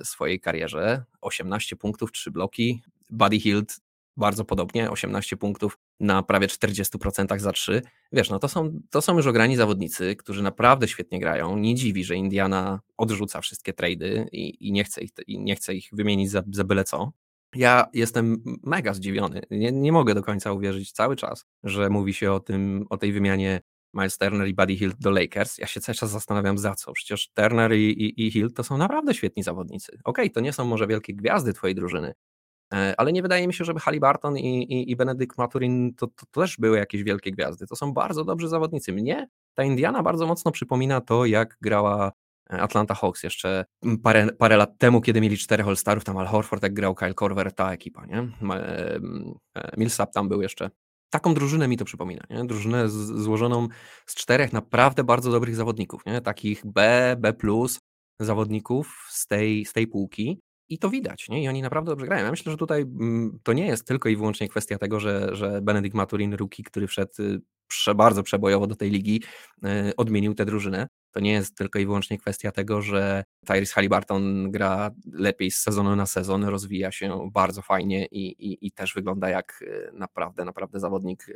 swojej karierze. 18 punktów, 3 bloki. Buddy Hield bardzo podobnie, 18 punktów na prawie 40% za 3. Wiesz, no to są, to są już ograni zawodnicy, którzy naprawdę świetnie grają. Nie dziwi, że Indiana odrzuca wszystkie trady i, i, nie, chce ich, i nie chce ich wymienić za, za byle co. Ja jestem mega zdziwiony. Nie, nie mogę do końca uwierzyć cały czas, że mówi się o tym, o tej wymianie Miles Turner i Buddy Hill do Lakers. Ja się cały czas zastanawiam za co. Przecież Turner i, i, i Hill to są naprawdę świetni zawodnicy. Okej, okay, to nie są może wielkie gwiazdy twojej drużyny, ale nie wydaje mi się, żeby Halliburton i, i, i Benedict Maturin to, to, to, też były jakieś wielkie gwiazdy. To są bardzo dobrzy zawodnicy. Mnie ta Indiana bardzo mocno przypomina to, jak grała Atlanta Hawks jeszcze parę, parę lat temu, kiedy mieli czterech All-Starów, tam Al Horford jak grał, Kyle Korver, ta ekipa, nie? E, Millsap tam był jeszcze. Taką drużynę mi to przypomina, nie? Drużynę z, złożoną z czterech naprawdę bardzo dobrych zawodników, nie? Takich B, B+, zawodników z tej, z tej półki. I to widać, nie? I oni naprawdę dobrze grają. Ja myślę, że tutaj mm, to nie jest tylko i wyłącznie kwestia tego, że, że Benedict Maturin, rookie, który wszedł y, prze, bardzo przebojowo do tej ligi, y, odmienił tę drużynę. To nie jest tylko i wyłącznie kwestia tego, że Tyrese Halliburton gra lepiej z sezonu na sezon, rozwija się bardzo fajnie i, i, i też wygląda jak y, naprawdę, naprawdę zawodnik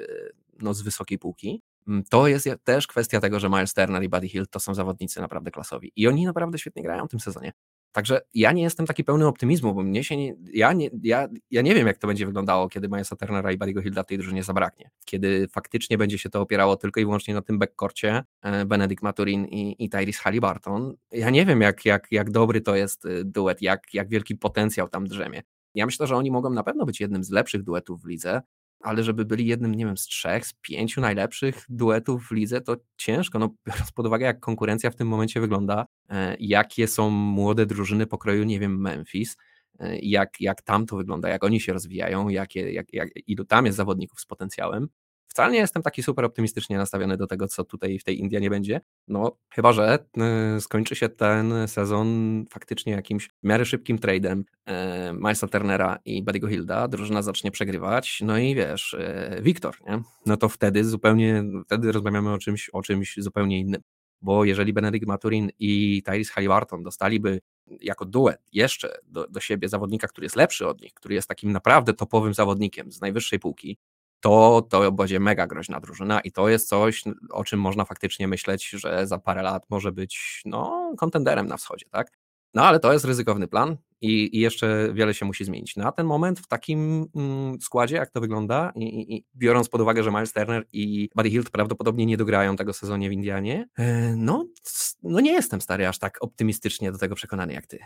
no, z wysokiej półki. Mm, to jest też kwestia tego, że Miles Turner i Buddy Hill to są zawodnicy naprawdę klasowi i oni naprawdę świetnie grają w tym sezonie. Także ja nie jestem taki pełny optymizmu, bo mnie się nie, ja, nie, ja, ja nie wiem, jak to będzie wyglądało, kiedy Milesa Turnera i Buddy'ego Hilda w tej drużynie zabraknie. Kiedy faktycznie będzie się to opierało tylko i wyłącznie na tym backcourcie e, Benedict Maturin i, i Tyrese Halliburton. Ja nie wiem, jak, jak, jak dobry to jest e, duet, jak, jak wielki potencjał tam drzemie. Ja myślę, że oni mogą na pewno być jednym z lepszych duetów w lidze, ale żeby byli jednym, nie wiem, z trzech, z pięciu najlepszych duetów w lidze, to ciężko, no biorąc pod uwagę, jak konkurencja w tym momencie wygląda, e, jakie są młode drużyny pokroju, nie wiem, Memphis, e, jak, jak tam to wygląda, jak oni się rozwijają, jakie, jak, jak, ilu tam jest zawodników z potencjałem, Wcale nie jestem taki super optymistycznie nastawiony do tego, co tutaj w tej Indianie będzie. No, chyba że y, skończy się ten sezon faktycznie jakimś w miarę szybkim trade'em y, Milesa Turnera i Buddy'ego Hilda, drużyna zacznie przegrywać, no i wiesz, y, Wiktor, nie? No to wtedy zupełnie, wtedy rozmawiamy o czymś, o czymś zupełnie innym. Bo jeżeli Benedict Maturin i Tyrese Halliburton dostaliby jako duet jeszcze do, do siebie zawodnika, który jest lepszy od nich, który jest takim naprawdę topowym zawodnikiem z najwyższej półki, to, to będzie mega groźna drużyna i to jest coś, o czym można faktycznie myśleć, że za parę lat może być no, kontenderem na wschodzie, tak? No ale to jest ryzykowny plan i, i jeszcze wiele się musi zmienić. Na ten moment w takim mm, składzie, jak to wygląda i, i, biorąc pod uwagę, że Miles Turner i Buddy Hield prawdopodobnie nie dograją tego sezonie w Indianie, e, no, no nie jestem stary aż tak optymistycznie do tego przekonany jak ty.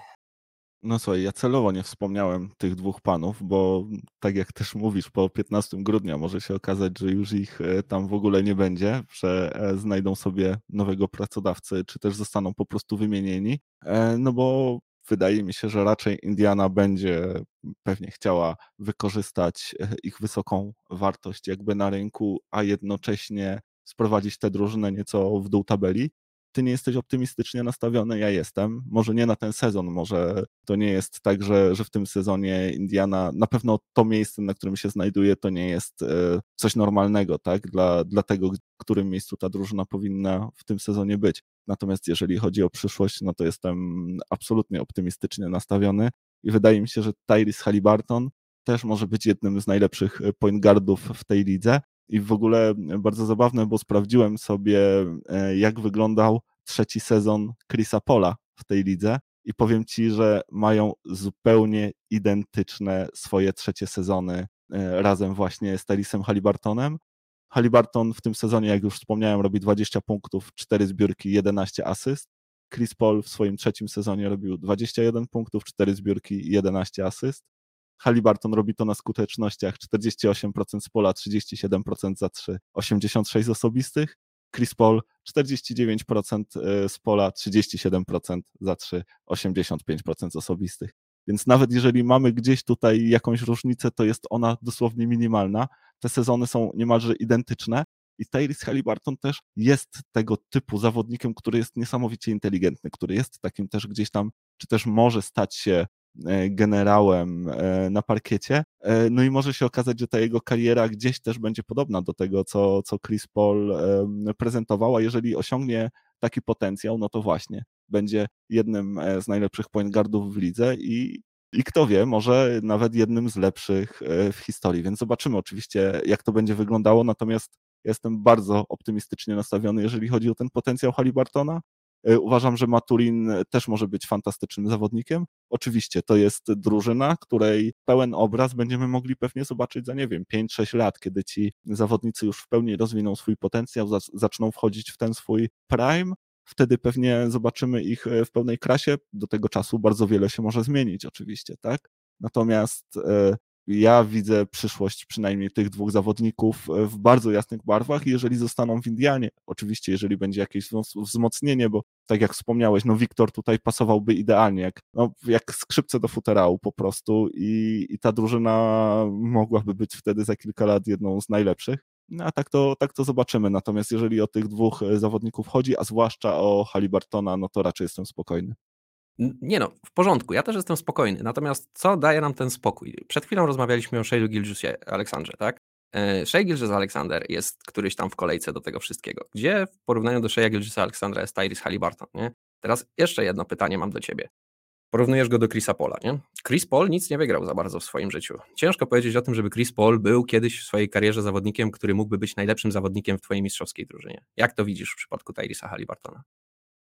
No słuchaj, ja celowo nie wspomniałem tych dwóch panów, bo tak jak też mówisz, po 15 grudnia może się okazać, że już ich e, tam w ogóle nie będzie, że e, znajdą sobie nowego pracodawcę, czy też zostaną po prostu wymienieni. E, no bo wydaje mi się, że raczej Indiana będzie pewnie chciała wykorzystać ich wysoką wartość jakby na rynku, a jednocześnie sprowadzić tę drużynę nieco w dół tabeli ty nie jesteś optymistycznie nastawiony, ja jestem. Może nie na ten sezon, może to nie jest tak, że, że w tym sezonie Indiana, na pewno to miejsce, na którym się znajduje, to nie jest e, coś normalnego, tak, dla, dla tego, w którym miejscu ta drużyna powinna w tym sezonie być. Natomiast jeżeli chodzi o przyszłość, no to jestem absolutnie optymistycznie nastawiony i wydaje mi się, że Tyrese Halliburton też może być jednym z najlepszych point guardów w tej lidze. I w ogóle bardzo zabawne, bo sprawdziłem sobie, e, jak wyglądał trzeci sezon Chrisa Pola w tej lidze. I powiem ci, że mają zupełnie identyczne swoje trzecie sezony e, razem właśnie z Terisem Halliburtonem. Halliburton w tym sezonie, jak już wspomniałem, robi 20 punktów, 4 zbiórki, 11 asyst. Chris Paul w swoim trzecim sezonie robił 21 punktów, 4 zbiórki, 11 asyst. Halliburton robi to na skutecznościach 48% z pola, 37% za 3, 86 osobistych. Chris Paul 49% e, z pola, 37% za 3, 85% osobistych. Więc nawet jeżeli mamy gdzieś tutaj jakąś różnicę, to jest ona dosłownie minimalna. Te sezony są niemalże identyczne. I Tyrese Halliburton też jest tego typu zawodnikiem, który jest niesamowicie inteligentny, który jest takim też gdzieś tam, czy też może stać się generałem e, na parkiecie. E, no i może się okazać, że ta jego kariera gdzieś też będzie podobna do tego, co, co Chris Paul prezentował, a jeżeli osiągnie taki potencjał, no to właśnie będzie jednym z najlepszych point guardów w lidze i, i kto wie, może nawet jednym z lepszych w historii. Więc zobaczymy oczywiście, jak to będzie wyglądało. Natomiast jestem bardzo optymistycznie nastawiony, jeżeli chodzi o ten potencjał Halibartona. E, uważam, że Maturin też może być fantastycznym zawodnikiem. Oczywiście to jest drużyna, której pełen obraz będziemy mogli pewnie zobaczyć za, nie wiem, 5-6 lat, kiedy ci zawodnicy już w pełni rozwiną swój potencjał, zaczną wchodzić w ten swój prime. Wtedy pewnie zobaczymy ich e, w pełnej krasie. Do tego czasu bardzo wiele się może zmienić, oczywiście, tak? Natomiast e, ja widzę przyszłość przynajmniej tych dwóch zawodników w bardzo jasnych barwach i jeżeli zostaną w Indianie, oczywiście jeżeli będzie jakieś wzmocnienie, bo tak jak wspomniałeś, no Wiktor tutaj pasowałby idealnie, jak, no, jak skrzypce do futerału po prostu i, i ta drużyna mogłaby być wtedy za kilka lat jedną z najlepszych. No, a tak to, tak to zobaczymy. Natomiast jeżeli o tych dwóch zawodników chodzi, a zwłaszcza o Halibartona, no to raczej jestem spokojny. Nie no, w porządku, ja też jestem spokojny. Natomiast co daje nam ten spokój? Przed chwilą rozmawialiśmy o Shaylu Gilgeousie Aleksandrze, tak? E, Shay Gilgeous Alexander jest któryś tam w kolejce do tego wszystkiego. Gdzie w porównaniu do Shay'a Gilgeusa Aleksandra jest Tyrese Halliburton, nie? Teraz jeszcze jedno pytanie mam do ciebie. Porównujesz go do Chrisa Paula, nie? Chris Paul nic nie wygrał za bardzo w swoim życiu. Ciężko powiedzieć o tym, żeby Chris Paul był kiedyś w swojej karierze zawodnikiem, który mógłby być najlepszym zawodnikiem w twojej mistrzowskiej drużynie. Jak to widzisz w przypadku Tyrisa Halliburtona?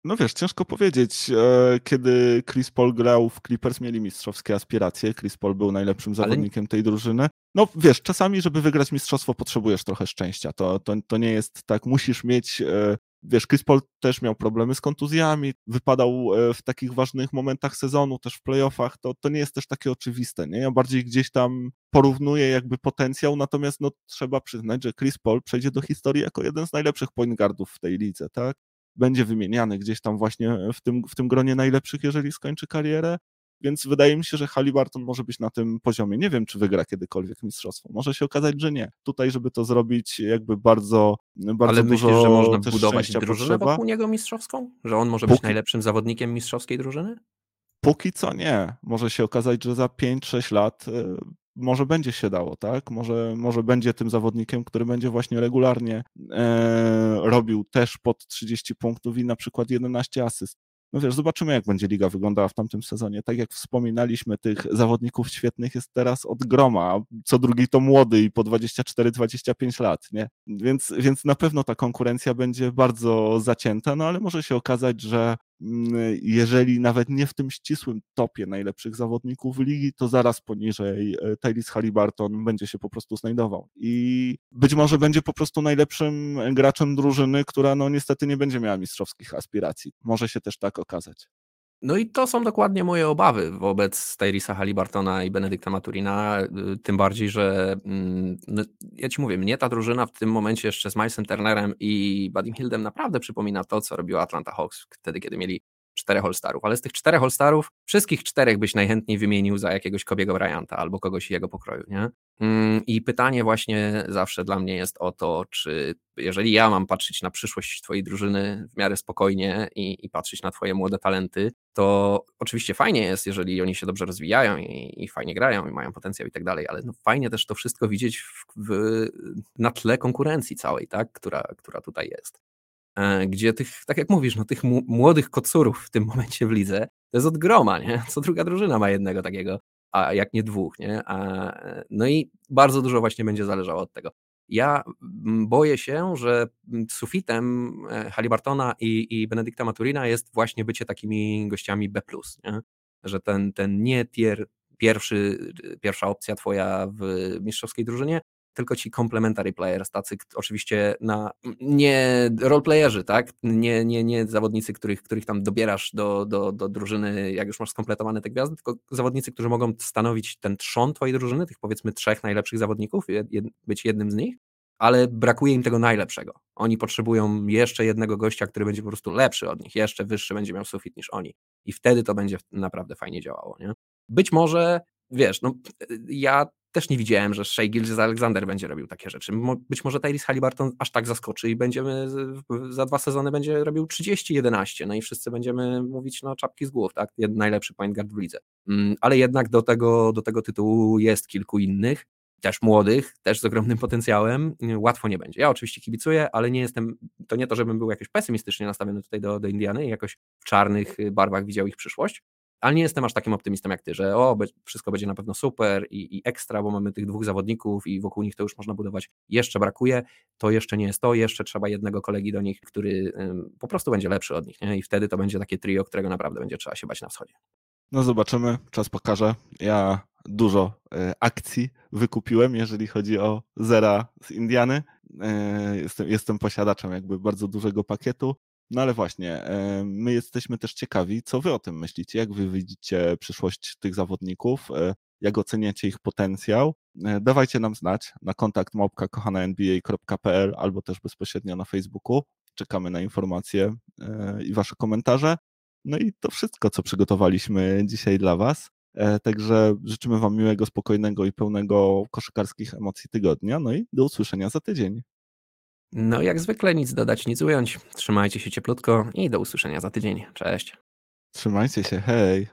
No wiesz, ciężko powiedzieć. E, kiedy Chris Paul grał w Clippers, mieli mistrzowskie aspiracje. Chris Paul był najlepszym zawodnikiem Ale... tej drużyny. No wiesz, czasami, żeby wygrać mistrzostwo, potrzebujesz trochę szczęścia. To, to, to nie jest tak, musisz mieć. E, wiesz, Chris Paul też miał problemy z kontuzjami, wypadał e, w takich ważnych momentach sezonu, też w playoffach, to, to nie jest też takie oczywiste, nie? Ja bardziej gdzieś tam porównuję jakby potencjał, natomiast no trzeba przyznać, że Chris Paul przejdzie do historii jako jeden z najlepszych point guardów w tej lidze, tak? Będzie wymieniany gdzieś tam właśnie w tym, w tym gronie najlepszych, jeżeli skończy karierę. Więc wydaje mi się, że Halliburton może być na tym poziomie. Nie wiem, czy wygra kiedykolwiek mistrzostwo. Może się okazać, że nie. Tutaj, żeby to zrobić, jakby bardzo, bardzo Ale dużo myślisz, że można budować drużynę potrzeba. wokół niego mistrzowską? Że on może Póki... być najlepszym zawodnikiem mistrzowskiej drużyny? Póki co nie. Może się okazać, że za 5-6 lat e, może będzie się dało, tak? Może, może będzie tym zawodnikiem, który będzie właśnie regularnie e, robił też pod 30 punktów i na przykład 11 asyst. No wiesz, zobaczymy, jak będzie liga wyglądała w tamtym sezonie. Tak jak wspominaliśmy, tych zawodników świetnych jest teraz od groma, co drugi to młody i po 24-25 lat, nie? Więc, więc na pewno ta konkurencja będzie bardzo zacięta, no ale może się okazać, że jeżeli nawet nie w tym ścisłym topie najlepszych zawodników ligi, to zaraz poniżej e, Tyrese Halliburton będzie się po prostu znajdował. I być może będzie po prostu najlepszym graczem drużyny, która no niestety nie będzie miała mistrzowskich aspiracji. Może się też tak okazać. No i to są dokładnie moje obawy wobec Tyrisa Halliburtona i Benedykta Maturina, y, tym bardziej, że mm, no, ja ci mówię, mnie ta drużyna w tym momencie jeszcze z Milesem Turnerem i Buddym Hildem naprawdę przypomina to, co robiła Atlanta Hawks wtedy, kiedy mieli czterech All-Starów, ale z tych czterech All-Starów wszystkich czterech byś najchętniej wymienił za jakiegoś Kobiego Bryanta albo kogoś jego pokroju, nie? Mm, I pytanie właśnie zawsze dla mnie jest o to, czy jeżeli ja mam patrzeć na przyszłość twojej drużyny w miarę spokojnie i, i patrzeć na twoje młode talenty, to oczywiście fajnie jest, jeżeli oni się dobrze rozwijają i, i fajnie grają i mają potencjał i tak dalej, ale no fajnie też to wszystko widzieć w, w, na tle konkurencji całej, tak, która, która tutaj jest. E, gdzie tych, tak jak mówisz, no tych młodych kocurów w tym momencie w lidze, to jest od groma, nie? Co druga drużyna ma jednego takiego, a jak nie dwóch, nie? A, no i bardzo dużo właśnie będzie zależało od tego. Ja boję się, że sufitem e, Halibartona i, i Benedykta Maturina jest właśnie bycie takimi gościami B+, nie? że ten, ten nie tier pierwszy, pierwsza opcja twoja w mistrzowskiej drużynie, tylko ci complementary players, tacy oczywiście na, nie roleplayerzy, tak? Nie, nie, nie zawodnicy, których, których tam dobierasz do, do, do drużyny, jak już masz skompletowane te gwiazdy, tylko zawodnicy, którzy mogą stanowić ten trzon twojej drużyny, tych powiedzmy trzech najlepszych zawodników, jed, być jednym z nich, ale brakuje im tego najlepszego. Oni potrzebują jeszcze jednego gościa, który będzie po prostu lepszy od nich, jeszcze wyższy będzie miał sufit niż oni. I wtedy to będzie naprawdę fajnie działało, nie? Być może, wiesz, no ja też nie widziałem, że Shea Gilgis Alexander będzie robił takie rzeczy. Być może Tyrese Halliburton aż tak zaskoczy i będziemy za dwa sezony będzie robił 30-11, no i wszyscy będziemy mówić, no czapki z głów, tak, najlepszy point guard w lidze. Mm, ale jednak do tego, do tego tytułu jest kilku innych, też młodych, też z ogromnym potencjałem, łatwo nie będzie. Ja oczywiście kibicuję, ale nie jestem, to nie to, żebym był jakoś pesymistycznie nastawiony tutaj do, do Indiany i jakoś w czarnych barwach widział ich przyszłość, ale nie jestem aż takim optymistą jak ty, że o, wszystko będzie na pewno super i, i, ekstra, bo mamy tych dwóch zawodników i wokół nich to już można budować. Jeszcze brakuje, to jeszcze nie jest to, jeszcze trzeba jednego kolegi do nich, który po prostu będzie lepszy od nich nie? i wtedy to będzie takie trio, którego naprawdę będzie trzeba się bać na wschodzie. No zobaczymy, czas pokaże. Ja dużo y, akcji wykupiłem, jeżeli chodzi o zera z Indiany. Y, jestem, jestem posiadaczem jakby bardzo dużego pakietu. No ale właśnie, my jesteśmy też ciekawi, co wy o tym myślicie, jak wy widzicie przyszłość tych zawodników. jak oceniacie ich potencjał. E, dawajcie nam znać na kontakt małpka albo też bezpośrednio na Facebooku. Czekamy na informacje e, i Wasze komentarze. No i to wszystko, co przygotowaliśmy dzisiaj dla Was. E, także życzymy Wam miłego, spokojnego i pełnego koszykarskich emocji tygodnia. No i do usłyszenia za tydzień. No jak zwykle nic dodać, nic ująć. Trzymajcie się cieplutko i do usłyszenia za tydzień. Cześć. Trzymajcie się, hej.